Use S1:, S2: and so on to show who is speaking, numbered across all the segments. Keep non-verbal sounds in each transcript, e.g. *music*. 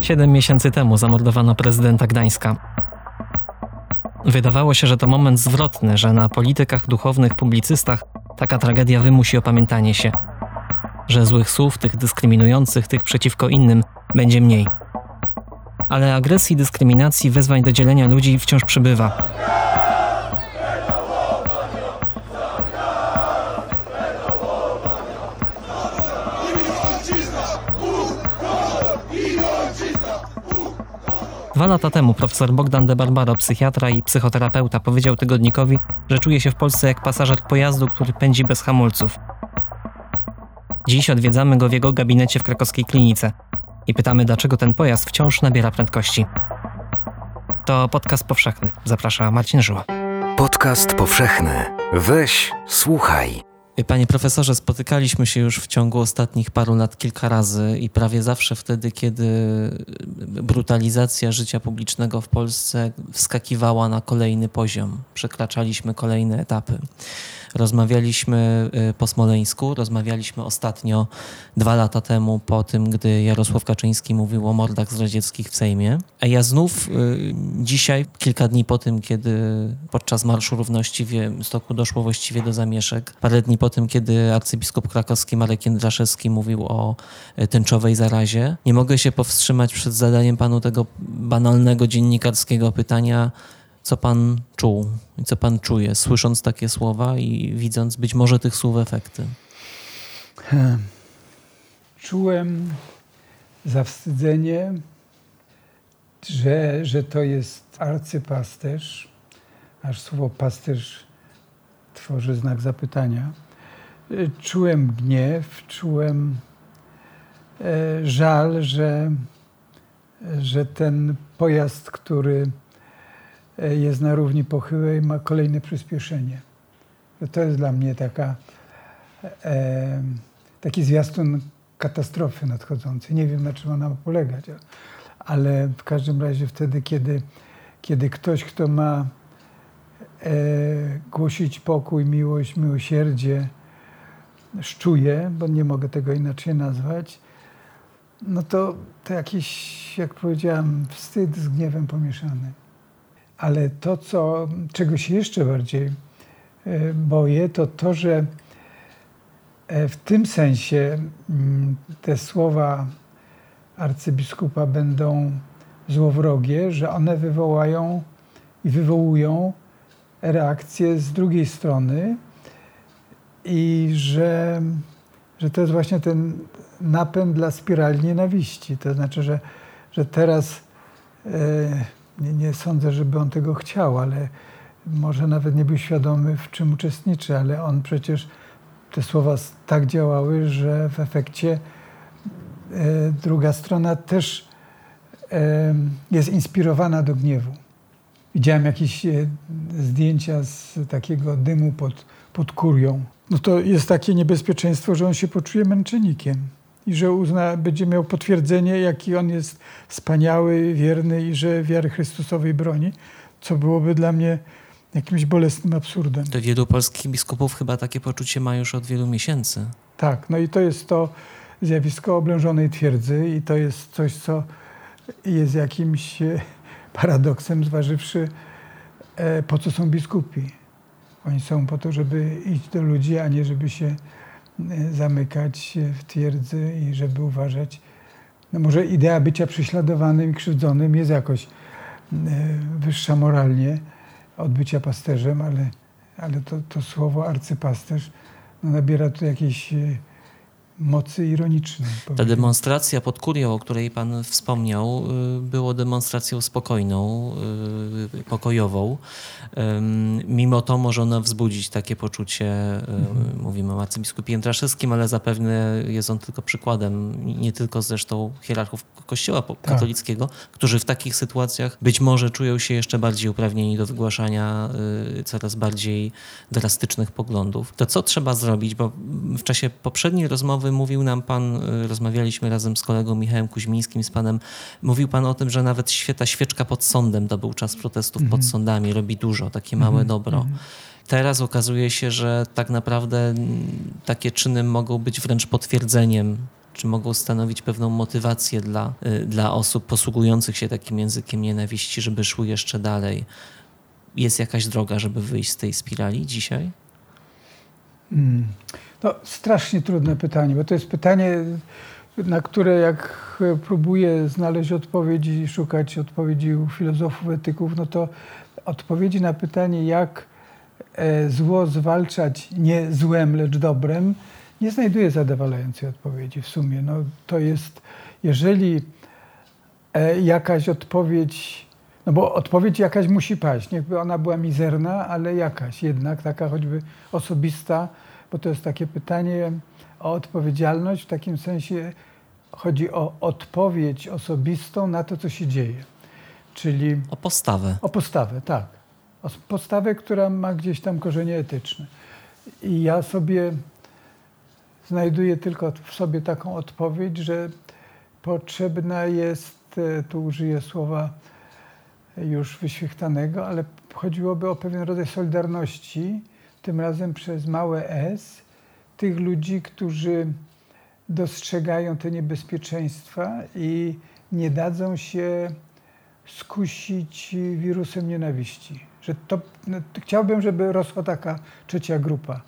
S1: Siedem miesięcy temu zamordowano prezydenta Gdańska. Wydawało się, że to moment zwrotny, że na politykach, duchownych, publicystach taka tragedia wymusi opamiętanie się. Że złych słów, tych dyskryminujących, tych przeciwko innym, będzie mniej. Ale agresji, dyskryminacji, wezwań do dzielenia ludzi wciąż przybywa. Dwa lata temu profesor Bogdan de Barbaro, psychiatra i psychoterapeuta, powiedział tygodnikowi, że czuje się w Polsce jak pasażer pojazdu, który pędzi bez hamulców. Dziś odwiedzamy go w jego gabinecie w krakowskiej klinice i pytamy, dlaczego ten pojazd wciąż nabiera prędkości. To podcast powszechny. Zaprasza Marcin Żyła.
S2: Podcast powszechny. Weź, słuchaj.
S1: Panie profesorze, spotykaliśmy się już w ciągu ostatnich paru lat kilka razy i prawie zawsze wtedy, kiedy brutalizacja życia publicznego w Polsce wskakiwała na kolejny poziom, przekraczaliśmy kolejne etapy. Rozmawialiśmy y, po Smoleńsku, rozmawialiśmy ostatnio dwa lata temu po tym, gdy Jarosław Kaczyński mówił o mordach zdradzieckich w Sejmie. A ja znów y, dzisiaj, kilka dni po tym, kiedy podczas Marszu Równości w Stoku doszło właściwie do zamieszek, parę dni po tym, kiedy arcybiskup krakowski Marek Jędraszewski mówił o y, tęczowej zarazie, nie mogę się powstrzymać przed zadaniem panu tego banalnego dziennikarskiego pytania, co pan czuł i co pan czuje, słysząc takie słowa i widząc być może tych słów efekty?
S3: Czułem zawstydzenie, że, że to jest arcypasterz, aż słowo pasterz tworzy znak zapytania. Czułem gniew, czułem e, żal, że, że ten pojazd, który E, jest na równi pochyłej, ma kolejne przyspieszenie. To jest dla mnie taka, e, taki zwiastun katastrofy nadchodzącej. Nie wiem, na czym ona ma polegać, ale w każdym razie wtedy, kiedy, kiedy ktoś, kto ma głosić pokój, miłość, miłosierdzie, szczuje, bo nie mogę tego inaczej nazwać, no to, to jakiś, jak powiedziałem, wstyd z gniewem pomieszany. Ale to, co, czego się jeszcze bardziej e, boję, to to, że e, w tym sensie mm, te słowa arcybiskupa będą złowrogie, że one wywołają i wywołują reakcję z drugiej strony i że, że to jest właśnie ten napęd dla spirali nienawiści. To znaczy, że, że teraz e, nie, nie sądzę, żeby on tego chciał, ale może nawet nie był świadomy, w czym uczestniczy, ale on przecież te słowa tak działały, że w efekcie e, druga strona też e, jest inspirowana do gniewu. Widziałem jakieś e, zdjęcia z takiego dymu pod, pod kurią. No to jest takie niebezpieczeństwo, że on się poczuje męczennikiem i że uzna, będzie miał potwierdzenie, jaki on jest wspaniały, wierny i że wiary Chrystusowej broni, co byłoby dla mnie jakimś bolesnym absurdem.
S1: To wielu polskich biskupów chyba takie poczucie ma już od wielu miesięcy.
S3: Tak, no i to jest to zjawisko oblężonej twierdzy i to jest coś, co jest jakimś e, paradoksem, zważywszy e, po co są biskupi. Oni są po to, żeby iść do ludzi, a nie żeby się E, zamykać w twierdzy i żeby uważać. No może idea bycia prześladowanym i krzywdzonym jest jakoś e, wyższa moralnie od bycia pasterzem, ale, ale to, to słowo arcypasterz no nabiera tu jakiejś mocy ironicznej.
S1: Ta demonstracja pod Kurią, o której pan wspomniał, y, było demonstracją spokojną, y, pokojową. Mimo to może ona wzbudzić takie poczucie, y, mhm. mówimy o arcybiskupie Jędraszewskim, ale zapewne jest on tylko przykładem, nie tylko zresztą hierarchów kościoła tak. katolickiego, którzy w takich sytuacjach być może czują się jeszcze bardziej uprawnieni do wygłaszania coraz bardziej drastycznych poglądów. To co trzeba zrobić, bo w czasie poprzedniej rozmowy mówił nam pan, y, rozmawialiśmy razem z kolegą Michałem Kuźmińskim, z panem, mówił pan o tym, że nawet świeta świeczka pod sądem, to był czas protestów pod mhm. sądami, robi dużo, takie małe mhm. dobro. Mhm. Teraz okazuje się, że tak naprawdę takie czyny mogą być wręcz potwierdzeniem czy mogą stanowić pewną motywację dla, y, dla osób posługujących się takim językiem nienawiści, żeby szły jeszcze dalej. Jest jakaś droga, żeby wyjść z tej spirali dzisiaj?
S3: Hmm. No, strasznie trudne pytanie, bo to jest pytanie, na które jak próbuję znaleźć odpowiedzi, szukać odpowiedzi u filozofów, etyków, no to odpowiedzi na pytanie, jak e, zło zwalczać nie złem, lecz dobrem, nie znajduję zadowalającej odpowiedzi w sumie. No, to jest, jeżeli e, jakaś odpowiedź, no bo odpowiedź jakaś musi paść, niechby ona była mizerna, ale jakaś jednak, taka choćby osobista, bo to jest takie pytanie o odpowiedzialność, w takim sensie chodzi o odpowiedź osobistą na to, co się dzieje. Czyli
S1: o postawę.
S3: O postawę, tak. O postawę, która ma gdzieś tam korzenie etyczne. I ja sobie znajduję tylko w sobie taką odpowiedź, że potrzebna jest, e, tu użyję słowa już wyświechtanego, ale chodziłoby o pewien rodzaj solidarności, tym razem przez małe S, tych ludzi, którzy dostrzegają te niebezpieczeństwa i nie dadzą się skusić wirusem nienawiści. Że to, no, chciałbym, żeby rosła taka trzecia grupa.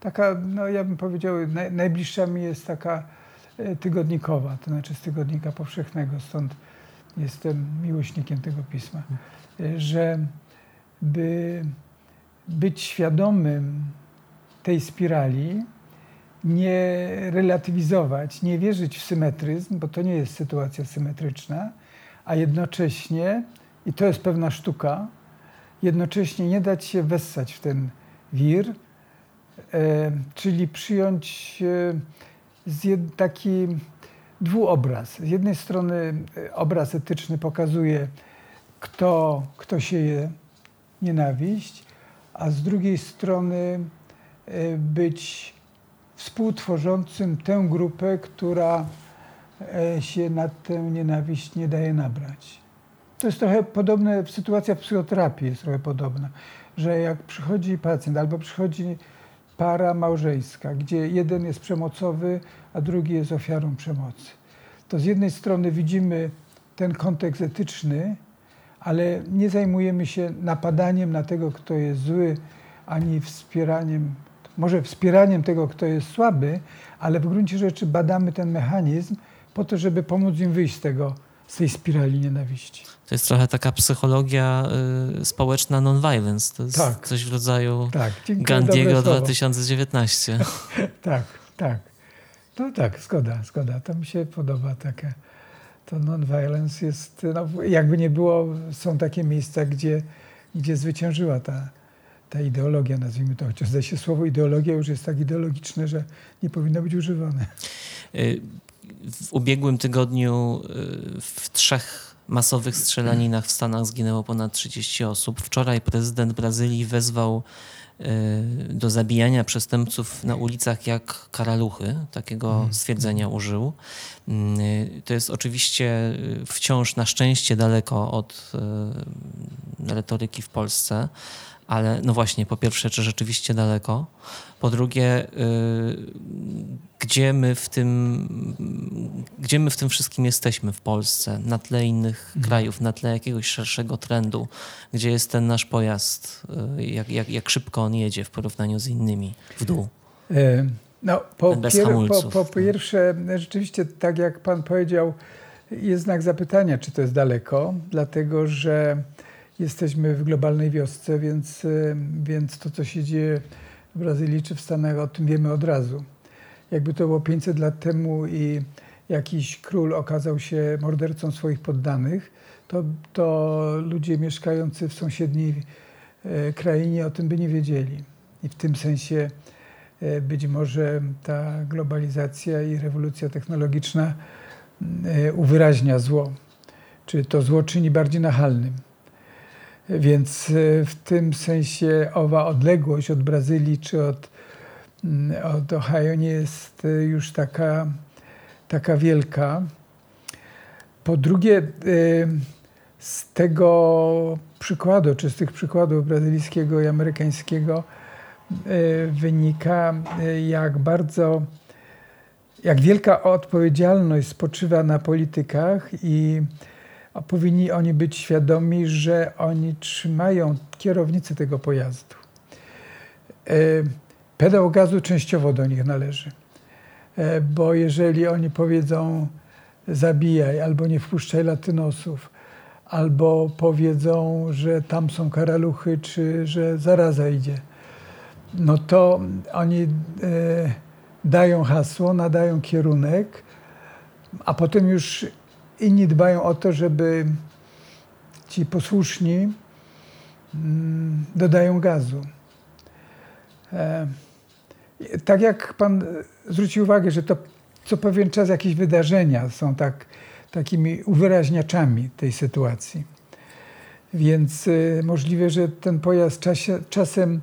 S3: Taka, no ja bym powiedział, naj, najbliższa mi jest taka e, tygodnikowa, to znaczy z Tygodnika Powszechnego, stąd jestem miłośnikiem tego pisma, e, że by być świadomym tej spirali, nie relatywizować, nie wierzyć w symetryzm, bo to nie jest sytuacja symetryczna, a jednocześnie, i to jest pewna sztuka, jednocześnie nie dać się wessać w ten wir, e, czyli przyjąć e, taki dwuobraz. Z jednej strony e, obraz etyczny pokazuje, kto, kto sieje nienawiść, a z drugiej strony e, być współtworzącym tę grupę, która e, się na tę nienawiść nie daje nabrać. To jest trochę podobne, sytuacja w psychoterapii jest trochę podobna, że jak przychodzi pacjent albo przychodzi para małżeńska, gdzie jeden jest przemocowy, a drugi jest ofiarą przemocy, to z jednej strony widzimy ten kontekst etyczny, ale nie zajmujemy się napadaniem na tego, kto jest zły, ani wspieraniem może wspieraniem tego, kto jest słaby, ale w gruncie rzeczy badamy ten mechanizm po to, żeby pomóc im wyjść z tego, z tej spirali nienawiści.
S1: To jest trochę taka psychologia y, społeczna non-violence. To jest tak. coś w rodzaju tak. Gandiego 2019. *laughs*
S3: tak, tak. No tak, zgoda, zgoda. To mi się podoba takie. To non-violence jest, no, jakby nie było, są takie miejsca, gdzie, gdzie zwyciężyła ta, ta ideologia, nazwijmy to, chociaż zdaje się słowo ideologia już jest tak ideologiczne, że nie powinno być używane.
S1: Y, w ubiegłym tygodniu y, w trzech masowych strzelaninach w Stanach zginęło ponad 30 osób. Wczoraj prezydent Brazylii wezwał y, do zabijania przestępców na ulicach jak karaluchy. Takiego mhm. stwierdzenia użył. To jest oczywiście wciąż na szczęście daleko od retoryki w Polsce ale no właśnie, po pierwsze, czy rzeczywiście daleko? Po drugie, yy, gdzie, my w tym, gdzie my w tym wszystkim jesteśmy w Polsce, na tle innych mhm. krajów, na tle jakiegoś szerszego trendu? Gdzie jest ten nasz pojazd? Yy, jak, jak, jak szybko on jedzie w porównaniu z innymi w dół?
S3: Yy, no, po, pier po, po pierwsze, rzeczywiście, tak jak pan powiedział, jest znak zapytania, czy to jest daleko, dlatego że jesteśmy w globalnej wiosce, więc, więc to, co się dzieje w Brazylii czy w Stanach, o tym wiemy od razu. Jakby to było 500 lat temu i jakiś król okazał się mordercą swoich poddanych, to, to ludzie mieszkający w sąsiedniej e, krainie o tym by nie wiedzieli. I w tym sensie e, być może ta globalizacja i rewolucja technologiczna e, uwyraźnia zło, czy to zło czyni bardziej nachalnym. Więc e, w tym sensie owa odległość od Brazylii czy od, mm, od Ohio nie jest e, już taka, taka wielka. Po drugie, e, z tego przykładu, czy z tych przykładów brazylijskiego i amerykańskiego wynika, jak bardzo jak wielka odpowiedzialność spoczywa na politykach i powinni oni być świadomi, że oni trzymają kierownicę tego pojazdu. E, pedał gazu częściowo do nich należy, e, bo jeżeli oni powiedzą zabijaj albo nie wpuszczaj latynosów, albo powiedzą, że tam są karaluchy, czy że zaraza idzie, no to oni e, dają hasło, nadają kierunek, a potem już inni dbają o to, żeby ci posłuszni mm, dodają gazu. E, tak jak pan zwrócił uwagę, że to co pewien czas jakieś wydarzenia są tak, takimi uwyraźniaczami tej sytuacji. Więc y, możliwe, że ten pojazd czasie, czasem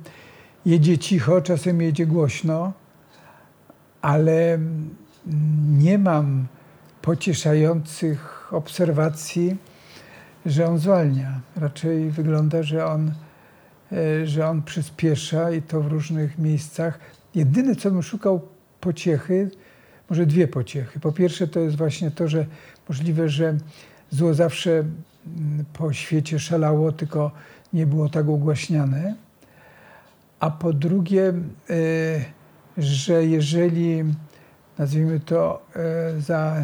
S3: jedzie cicho, czasem jedzie głośno, ale nie mam pocieszających obserwacji, że on zwalnia. Raczej wygląda, że on, e, że on przyspiesza i to w różnych miejscach. Jedyne, co bym szukał pociechy, może dwie pociechy. Po pierwsze, to jest właśnie to, że możliwe, że zło zawsze po świecie szalało, tylko nie było tak ugłaśniane. A po drugie, e, że jeżeli nazwijmy to e, za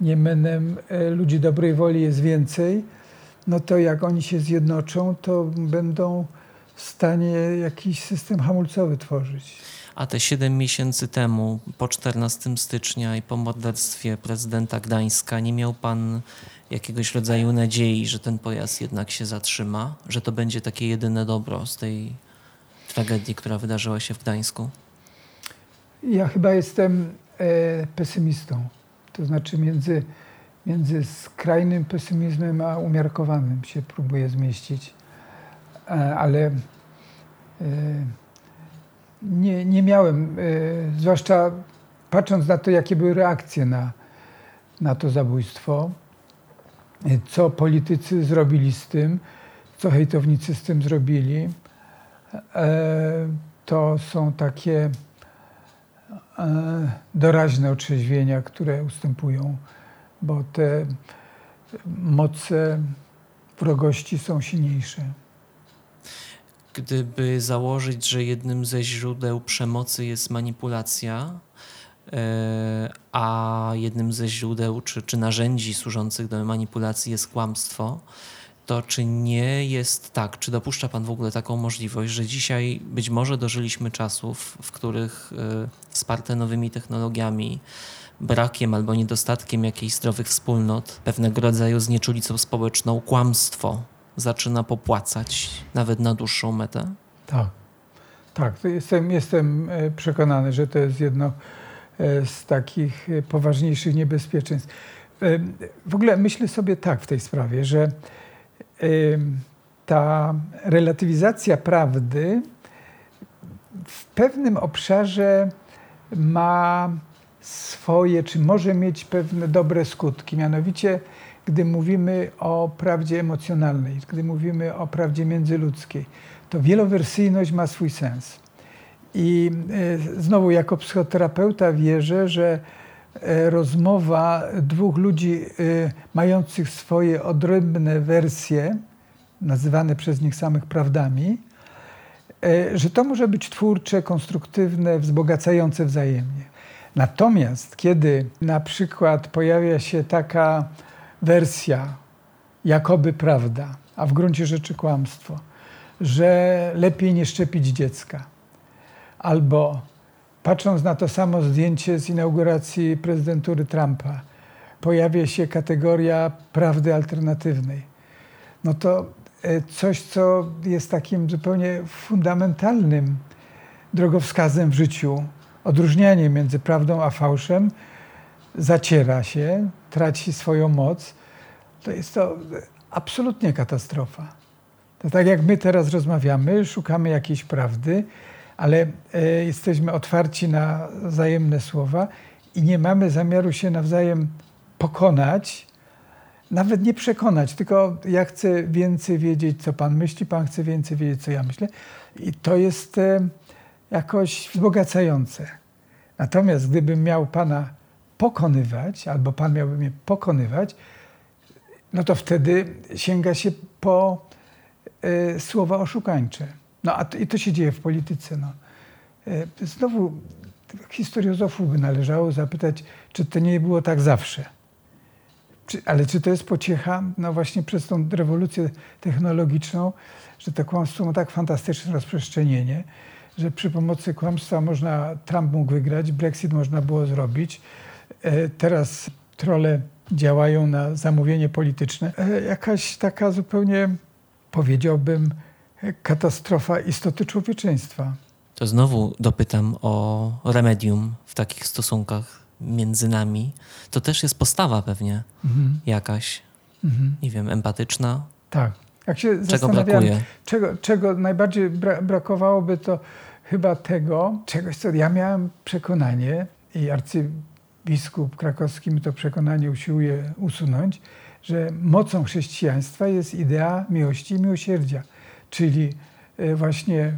S3: niemenem e, ludzi dobrej woli jest więcej, no to jak oni się zjednoczą, to będą w stanie jakiś system hamulcowy tworzyć.
S1: A te 7 miesięcy temu, po 14 stycznia i po morderstwie prezydenta Gdańska, nie miał pan jakiegoś rodzaju nadziei, że ten pojazd jednak się zatrzyma, że to będzie takie jedyne dobro z tej tragedii, która wydarzyła się w Gdańsku?
S3: Ja chyba jestem e, pesymistą. To znaczy między, między skrajnym pesymizmem a umiarkowanym się próbuję zmieścić. E, ale e, nie, nie miałem, e, zwłaszcza patrząc na to, jakie były reakcje na, na to zabójstwo, co politycy zrobili z tym, co hejtownicy z tym zrobili, to są takie doraźne otrzeźwienia, które ustępują, bo te moce wrogości są silniejsze.
S1: Gdyby założyć, że jednym ze źródeł przemocy jest manipulacja, e, a jednym ze źródeł czy, czy narzędzi służących do manipulacji jest kłamstwo, to czy nie jest tak, czy dopuszcza Pan w ogóle taką możliwość, że dzisiaj być może dożyliśmy czasów, w których y, wsparte nowymi technologiami, brakiem albo niedostatkiem jakichś zdrowych wspólnot, pewnego rodzaju znieczulicą społeczną, kłamstwo zaczyna popłacać nawet na dłuższą metę?
S3: Tak, tak. Jestem, jestem e, przekonany, że to jest jedno e, z takich e, poważniejszych niebezpieczeństw. W ogóle myślę sobie tak w tej sprawie, że ta relatywizacja prawdy w pewnym obszarze ma swoje, czy może mieć pewne dobre skutki. Mianowicie, gdy mówimy o prawdzie emocjonalnej, gdy mówimy o prawdzie międzyludzkiej, to wielowersyjność ma swój sens. I e, znowu, jako psychoterapeuta wierzę, że rozmowa dwóch ludzi e, mających swoje odrębne wersje, nazywane przez nich samych prawdami, e, że to może być twórcze, konstruktywne, wzbogacające wzajemnie. Natomiast kiedy na przykład pojawia się taka wersja, jakoby prawda, a w gruncie rzeczy kłamstwo, że lepiej nie szczepić dziecka, albo Patrząc na to samo zdjęcie z inauguracji prezydentury Trumpa, pojawia się kategoria prawdy alternatywnej. No to e, coś, co jest takim zupełnie fundamentalnym drogowskazem w życiu, odróżnianie między prawdą a fałszem, zaciera się, traci swoją moc. To jest to absolutnie katastrofa. To tak jak my teraz rozmawiamy, szukamy jakiejś prawdy, ale e, jesteśmy otwarci na wzajemne słowa i nie mamy zamiaru się nawzajem pokonać, nawet nie przekonać, tylko ja chcę więcej wiedzieć, co Pan myśli, Pan chce więcej wiedzieć, co ja myślę. I to jest e, jakoś wzbogacające. Natomiast gdybym miał Pana pokonywać, albo Pan miałby mnie pokonywać, no to wtedy sięga się po y, słowa oszukańcze. No a to, i to się dzieje w polityce. No. Y, znowu historiozofów by należało zapytać, czy to nie było tak zawsze. Czy, ale czy to jest pociecha, no właśnie przez tą rewolucję technologiczną, że to kłamstwo ma tak fantastyczne rozprzestrzenienie, że przy pomocy kłamstwa można, Trump mógł wygrać, Brexit można było zrobić. E, teraz trole działają na zamówienie polityczne. E, jakaś taka zupełnie, powiedziałbym, katastrofa istoty człowieczeństwa.
S1: To znowu dopytam o remedium w takich stosunkach między nami. To też jest postawa pewnie mhm. jakaś, mhm. nie wiem, empatyczna.
S3: Tak. Jak się
S1: czego brakuje?
S3: Czego, czego najbardziej bra brakowałoby, to chyba tego, czegoś, co ja miałem przekonanie i arcybiskup krakowski mi to przekonanie usiłuje usunąć, że mocą chrześcijaństwa jest idea miłości i miłosierdzia, czyli e, właśnie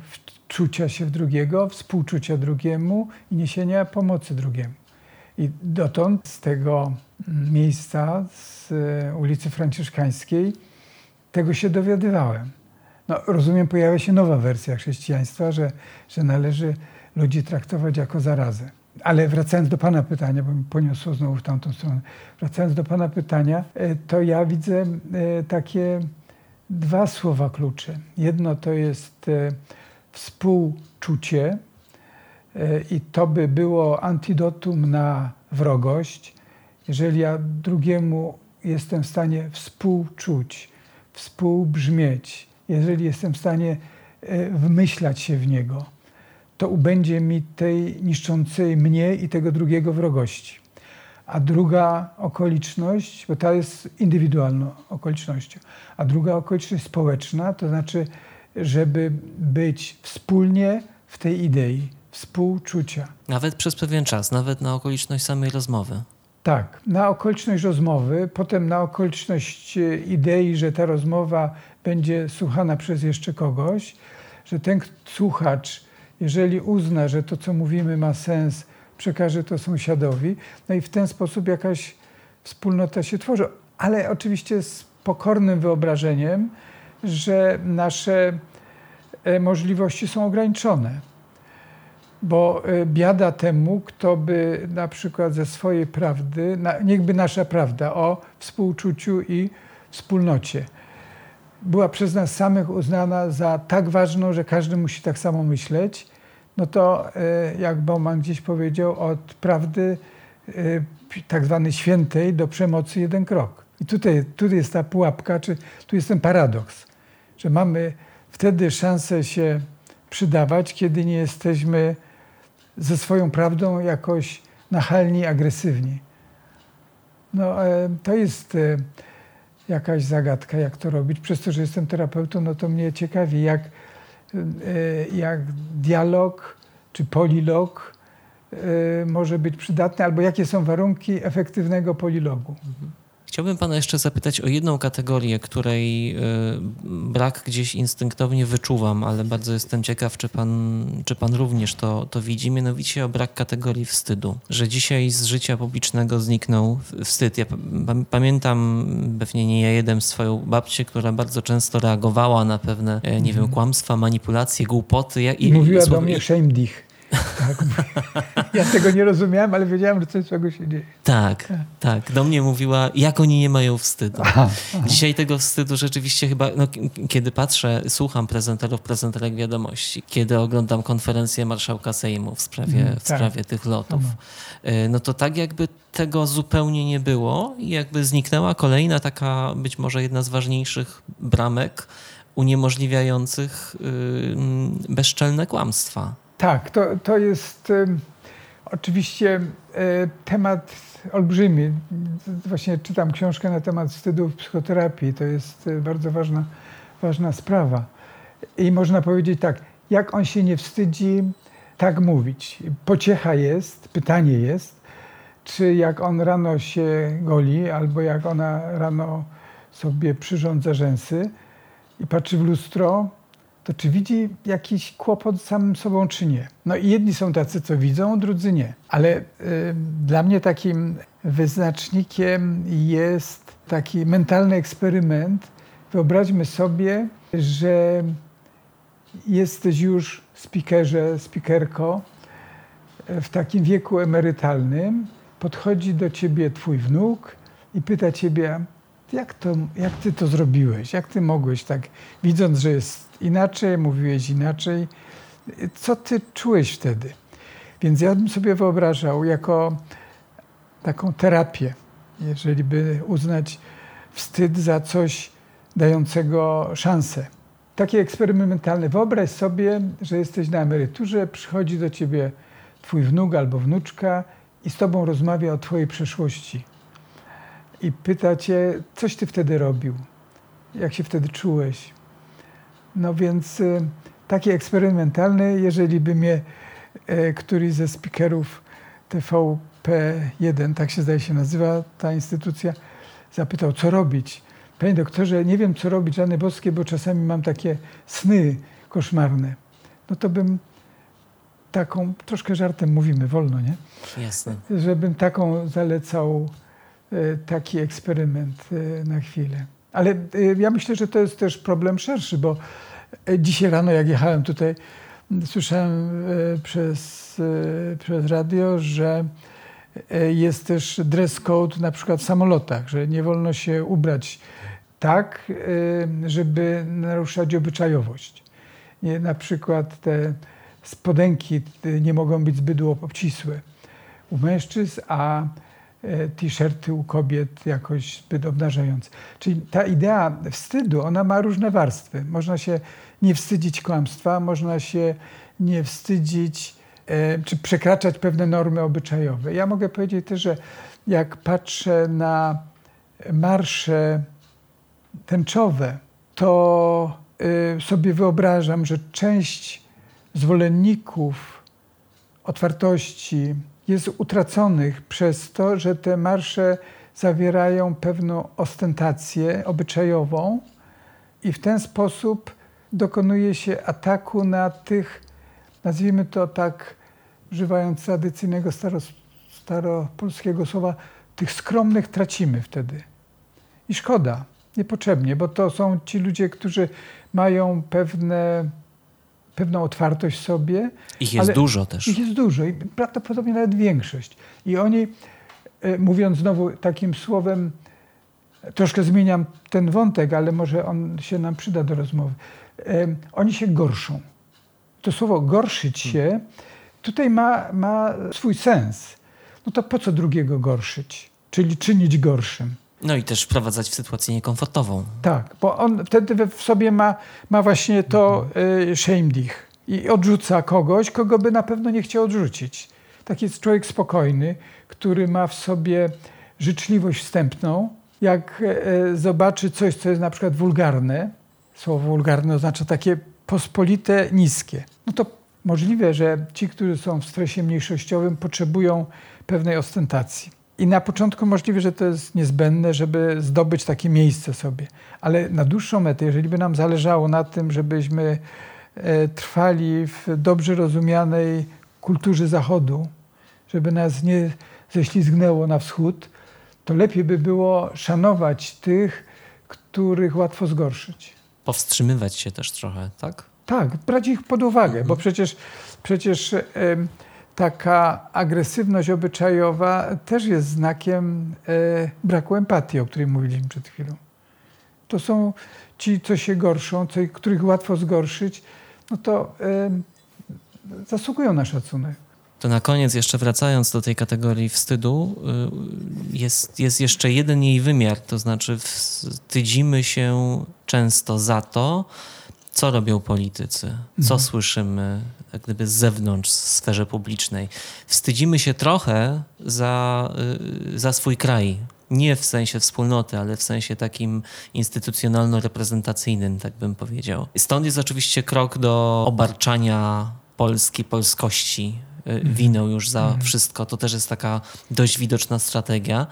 S3: czucia się w drugiego, współczucia drugiemu i niesienia pomocy drugiemu. I dotąd z tego miejsca, z e, ulicy Franciszkańskiej, tego się dowiadywałem. No, rozumiem, pojawia się nowa wersja chrześcijaństwa, że, że należy ludzi traktować jako zarazę. Ale wracając do Pana pytania, bo mi poniosło znowu w tamtą stronę. Wracając do Pana pytania, e, to ja widzę takie dwa słowa klucze. Jedno to jest współczucie i to by było antidotum na wrogość. Jeżeli ja drugiemu jestem w stanie współczuć, współbrzmieć, jeżeli jestem w stanie e, wmyślać się w niego, to ubędzie mi tej niszczącej mnie i tego drugiego wrogości. A druga okoliczność, bo ta jest indywidualną okolicznością, a druga okoliczność społeczna, to znaczy, żeby być wspólnie w tej idei współczucia.
S1: Nawet przez pewien czas, nawet na okoliczność samej rozmowy.
S3: Tak, na okoliczność rozmowy, potem na okoliczność idei, że ta rozmowa będzie słuchana przez jeszcze kogoś, że ten słuchacz, jeżeli uzna, że to, co mówimy, ma sens, przekaże to sąsiadowi, no i w ten sposób jakaś wspólnota się tworzy. Ale oczywiście z pokornym wyobrażeniem, że nasze e, możliwości są ograniczone bo e, biada temu, kto by na przykład ze swojej prawdy, niechby nasza prawda o współczuciu i wspólnocie była przez nas samych uznana za tak ważną, że każdy musi tak samo myśleć, no to e, jak Bauman gdzieś powiedział, od prawdy e, tak zwanej świętej do przemocy jeden krok. I tutaj, tutaj jest ta pułapka, czy tu jest ten paradoks, że mamy wtedy szansę się przydawać, kiedy nie jesteśmy ze swoją prawdą jakoś nachalni, agresywni. No, e, to jest e, jakaś zagadka, jak to robić. Przez to, że jestem terapeutą, no to mnie ciekawi, jak, jak dialog czy polilog może być przydatny, albo jakie są warunki efektywnego polilogu. Mhm.
S1: Chciałbym Pana jeszcze zapytać o jedną kategorię, której y, brak gdzieś instynktownie wyczuwam, ale bardzo jestem ciekaw, czy Pan, czy pan również to, to widzi, mianowicie o brak kategorii wstydu. Że dzisiaj z życia publicznego zniknął wstyd. Ja pamiętam, pewnie nie ja jeden, swoją babcię, która bardzo często reagowała na pewne, e, nie wiem, mhm. kłamstwa, manipulacje, głupoty.
S3: I, Mówiła i, do mnie shame dich. Tak. *laughs* Ja tego nie rozumiałem, ale wiedziałem, że coś złego się dzieje.
S1: Tak, tak, tak. Do mnie mówiła, jak oni nie mają wstydu. Aha, aha. Dzisiaj tego wstydu rzeczywiście chyba, no, kiedy patrzę, słucham prezenterów, prezenterek wiadomości, kiedy oglądam konferencję marszałka Sejmu w sprawie, mm, w tak. sprawie tych lotów, y, no to tak jakby tego zupełnie nie było i jakby zniknęła kolejna taka, być może jedna z ważniejszych bramek uniemożliwiających yy, bezczelne kłamstwa.
S3: Tak, to, to jest y, oczywiście y, temat olbrzymi. Właśnie czytam książkę na temat wstydu w psychoterapii. To jest y, bardzo ważna, ważna sprawa. I można powiedzieć tak, jak on się nie wstydzi tak mówić. Pociecha jest, pytanie jest, czy jak on rano się goli, albo jak ona rano sobie przyrządza rzęsy i patrzy w lustro, to czy widzi jakiś kłopot z samym sobą, czy nie? No i jedni są tacy, co widzą, drudzy nie. Ale y, dla mnie takim wyznacznikiem jest taki mentalny eksperyment. Wyobraźmy sobie, że jesteś już speakerze, speakerko w takim wieku emerytalnym. Podchodzi do ciebie twój wnuk i pyta ciebie, jak, to, jak ty to zrobiłeś? Jak ty mogłeś tak, widząc, że jest inaczej, mówiłeś inaczej, co ty czułeś wtedy? Więc ja bym sobie wyobrażał jako taką terapię, jeżeli by uznać wstyd za coś dającego szansę. Takie eksperymentalne. Wyobraź sobie, że jesteś na emeryturze, przychodzi do ciebie twój wnuk albo wnuczka i z tobą rozmawia o twojej przeszłości i pyta cię, coś ty wtedy robił, jak się wtedy czułeś. No więc y, taki eksperymentalny, jeżeli by mnie y, któryś ze speakerów TVP1, tak się zdaje się nazywa ta instytucja, zapytał, co robić. Panie doktorze, nie wiem, co robić, żadne boskie, bo czasami mam takie sny koszmarne. No to bym taką, troszkę żartem mówimy, wolno, nie?
S1: Jasne.
S3: Żebym taką zalecał E, taki eksperyment e, na chwilę. Ale e, ja myślę, że to jest też problem szerszy, bo dzisiaj rano, jak jechałem tutaj, słyszałem przez, przez radio, że jest też dress code na przykład w samolotach, że nie wolno się ubrać tak, żeby naruszać obyczajowość. Nie, na przykład te spodenki nie mogą być zbyt obcisłe u mężczyzn, a E, t-shirty u kobiet jakoś zbyt obnażające. Czyli ta idea wstydu, ona ma różne warstwy. Można się nie wstydzić kłamstwa, można się nie wstydzić, e, czy przekraczać pewne normy obyczajowe. Ja mogę powiedzieć też, że jak patrzę na marsze tęczowe, to e, sobie wyobrażam, że część zwolenników otwartości, jest utraconych przez to, że te marsze zawierają pewną ostentację obyczajową i w ten sposób dokonuje się ataku na tych, nazwijmy to tak, używając tradycyjnego staro, staropolskiego słowa, tych skromnych tracimy wtedy. I szkoda, niepotrzebnie, bo to są ci ludzie, którzy mają pewne pewną otwartość sobie.
S1: Ich jest dużo też.
S3: Ich jest dużo i prawdopodobnie nawet większość. I oni, e, mówiąc znowu takim słowem, troszkę zmieniam ten wątek, ale może on się nam przyda do rozmowy. E, oni się gorszą. To słowo gorszyć się tutaj ma, ma swój sens. No to po co drugiego gorszyć? Czyli czynić gorszym.
S1: No i też wprowadzać w sytuację niekomfortową.
S3: Tak, bo on wtedy w sobie ma, ma właśnie to y, shame dich i odrzuca kogoś, kogo by na pewno nie chciał odrzucić. Taki jest człowiek spokojny, który ma w sobie życzliwość wstępną. Jak y, zobaczy coś, co jest na przykład wulgarne, słowo wulgarne oznacza takie pospolite, niskie, no to możliwe, że ci, którzy są w stresie mniejszościowym, potrzebują pewnej ostentacji. I na początku możliwe, że to jest niezbędne, żeby zdobyć takie miejsce sobie. Ale na dłuższą metę, jeżeli by nam zależało na tym, żebyśmy e, trwali w dobrze rozumianej kulturze Zachodu, żeby nas nie ześlizgnęło na wschód, to lepiej by było szanować tych, których łatwo zgorszyć.
S1: Powstrzymywać się też trochę, tak?
S3: Tak, brać ich pod uwagę, mhm. bo przecież, przecież taka agresywność obyczajowa też jest znakiem e, braku empatii, o której mówiliśmy przed chwilą. To są ci, co się gorszą, co, których łatwo zgorszyć, no to e, zasługują na szacunek.
S1: To na koniec, jeszcze wracając do tej kategorii wstydu, y, jest, jest jeszcze jeden jej wymiar, to znaczy wstydzimy się często za to, co robią politycy, co mhm. słyszymy jak gdyby z zewnątrz, w sferze publicznej. Wstydzimy się trochę za, y, za swój kraj. Nie w sensie wspólnoty, ale w sensie takim instytucjonalno-reprezentacyjnym, tak bym powiedział. Stąd jest oczywiście krok do obarczania Polski, polskości. Winą już za mhm. wszystko. To też jest taka dość widoczna strategia.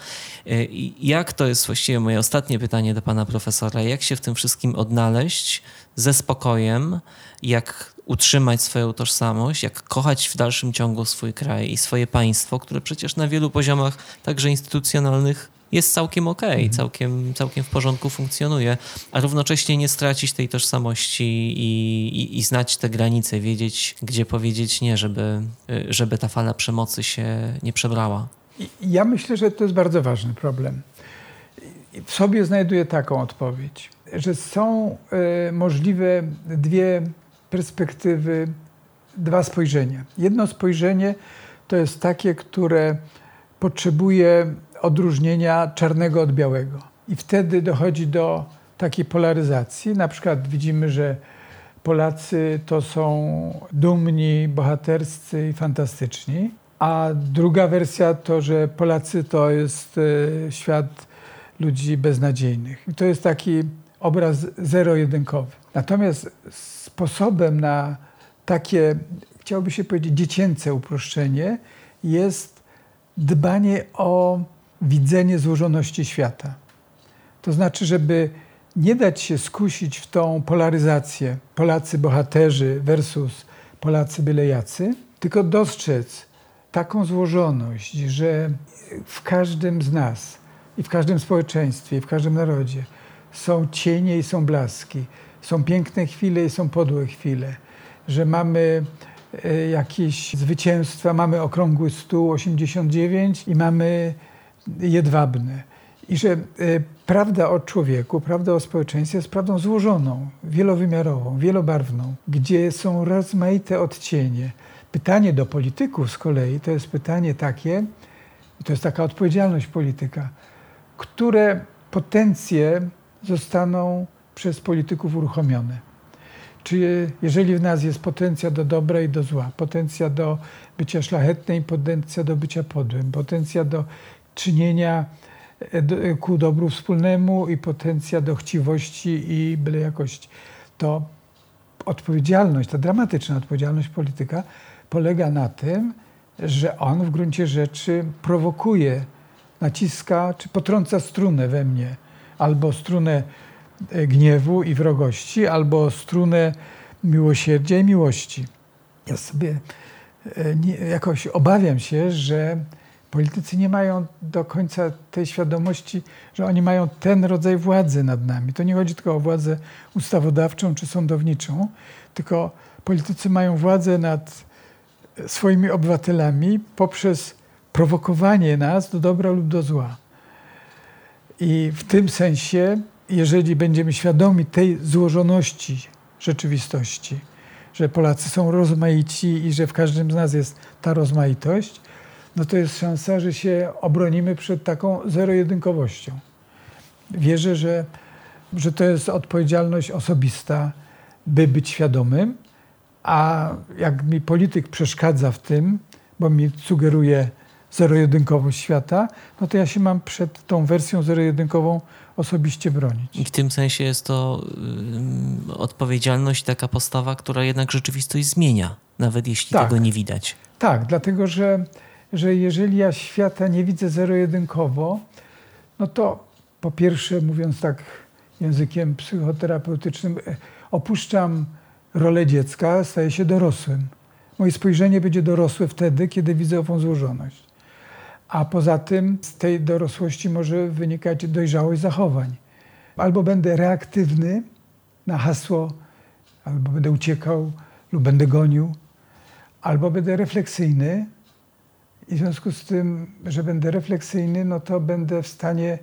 S1: Jak to jest właściwie moje ostatnie pytanie do pana profesora? Jak się w tym wszystkim odnaleźć ze spokojem? Jak utrzymać swoją tożsamość, jak kochać w dalszym ciągu swój kraj i swoje państwo, które przecież na wielu poziomach, także instytucjonalnych, jest całkiem okej, okay, mhm. całkiem, całkiem w porządku funkcjonuje, a równocześnie nie stracić tej tożsamości i, i, i, znać te granice, wiedzieć, gdzie powiedzieć nie, żeby, żeby ta fala przemocy się nie przebrała.
S3: Ja myślę, że to jest bardzo ważny problem. W sobie znajduję taką odpowiedź, że są y, możliwe dwie perspektywy, dwa spojrzenia. Jedno spojrzenie to jest takie, które potrzebuje odróżnienia czarnego od białego. I wtedy dochodzi do takiej polaryzacji. Na przykład widzimy, że Polacy to są dumni, bohaterscy i fantastyczni. A druga wersja to, że Polacy to jest e, świat ludzi beznadziejnych. I to jest taki obraz zero-jedynkowy. Natomiast sposobem na takie, chciałoby się powiedzieć, dziecięce uproszczenie jest dbanie o widzenie złożoności świata. To znaczy, żeby nie dać się skusić w tą polaryzację Polacy bohaterzy versus Polacy bylejacy, tylko dostrzec taką złożoność, że w każdym z nas i w każdym społeczeństwie, i w każdym narodzie są cienie i są blaski, są piękne chwile i są podłe chwile, że mamy e, jakieś zwycięstwa, mamy okrągły stół 89 i mamy jedwabne. I że e, prawda o człowieku, prawda o społeczeństwie jest prawdą złożoną, wielowymiarową, wielobarwną, gdzie są rozmaite odcienie. Pytanie do polityków z kolei to jest pytanie takie, to jest taka odpowiedzialność polityka, które potencje zostaną przez polityków uruchomione. Czy jeżeli w nas jest potencja do dobra i do zła, potencja do bycia szlachetnej, potencja do bycia podłym, potencja do czynienia e, ku dobru wspólnemu i potencja do chciwości i byle jakości, to odpowiedzialność, ta dramatyczna odpowiedzialność polityka polega na tym, że on w gruncie rzeczy prowokuje, naciska czy potrąca strunę we mnie, albo strunę E, gniewu i wrogości, albo strunę miłosierdzia i miłości. Ja sobie e, jakoś obawiam się, że politycy nie mają do końca tej świadomości, że oni mają ten rodzaj władzy nad nami. To nie chodzi tylko o władzę ustawodawczą czy sądowniczą, tylko politycy mają władzę nad swoimi obywatelami poprzez prowokowanie nas do dobra lub do zła. I w tym sensie jeżeli będziemy świadomi tej złożoności rzeczywistości, że Polacy są rozmaici i że w każdym z nas jest ta rozmaitość, no to jest szansa, że się obronimy przed taką zero-jedynkowością. Wierzę, że, że to jest odpowiedzialność osobista, by być świadomym, a jak mi polityk przeszkadza w tym, bo mi sugeruje zero-jedynkowość świata, no to ja się mam przed tą wersją zero-jedynkową osobiście bronić.
S1: I w tym sensie jest to y, odpowiedzialność, taka postawa, która jednak rzeczywistość zmienia, nawet jeśli tak. tego nie widać.
S3: Tak, dlatego że, że jeżeli ja świata nie widzę zero-jedynkowo, no to po pierwsze, mówiąc tak językiem psychoterapeutycznym, e, opuszczam rolę dziecka, staję się dorosłym. Moje spojrzenie będzie dorosłe wtedy, kiedy widzę ową złożoność a poza tym z tej dorosłości może wynikać dojrzałość zachowań. Albo będę reaktywny na hasło, albo będę uciekał lub będę gonił, albo będę refleksyjny i w związku z tym, że będę refleksyjny, no to będę w stanie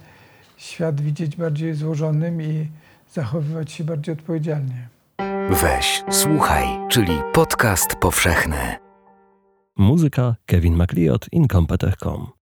S3: świat widzieć bardziej złożonym i zachowywać się bardziej odpowiedzialnie.
S2: Weź, słuchaj, czyli podcast powszechny.
S4: Muzyka Kevin MacLeod, Incompetech.com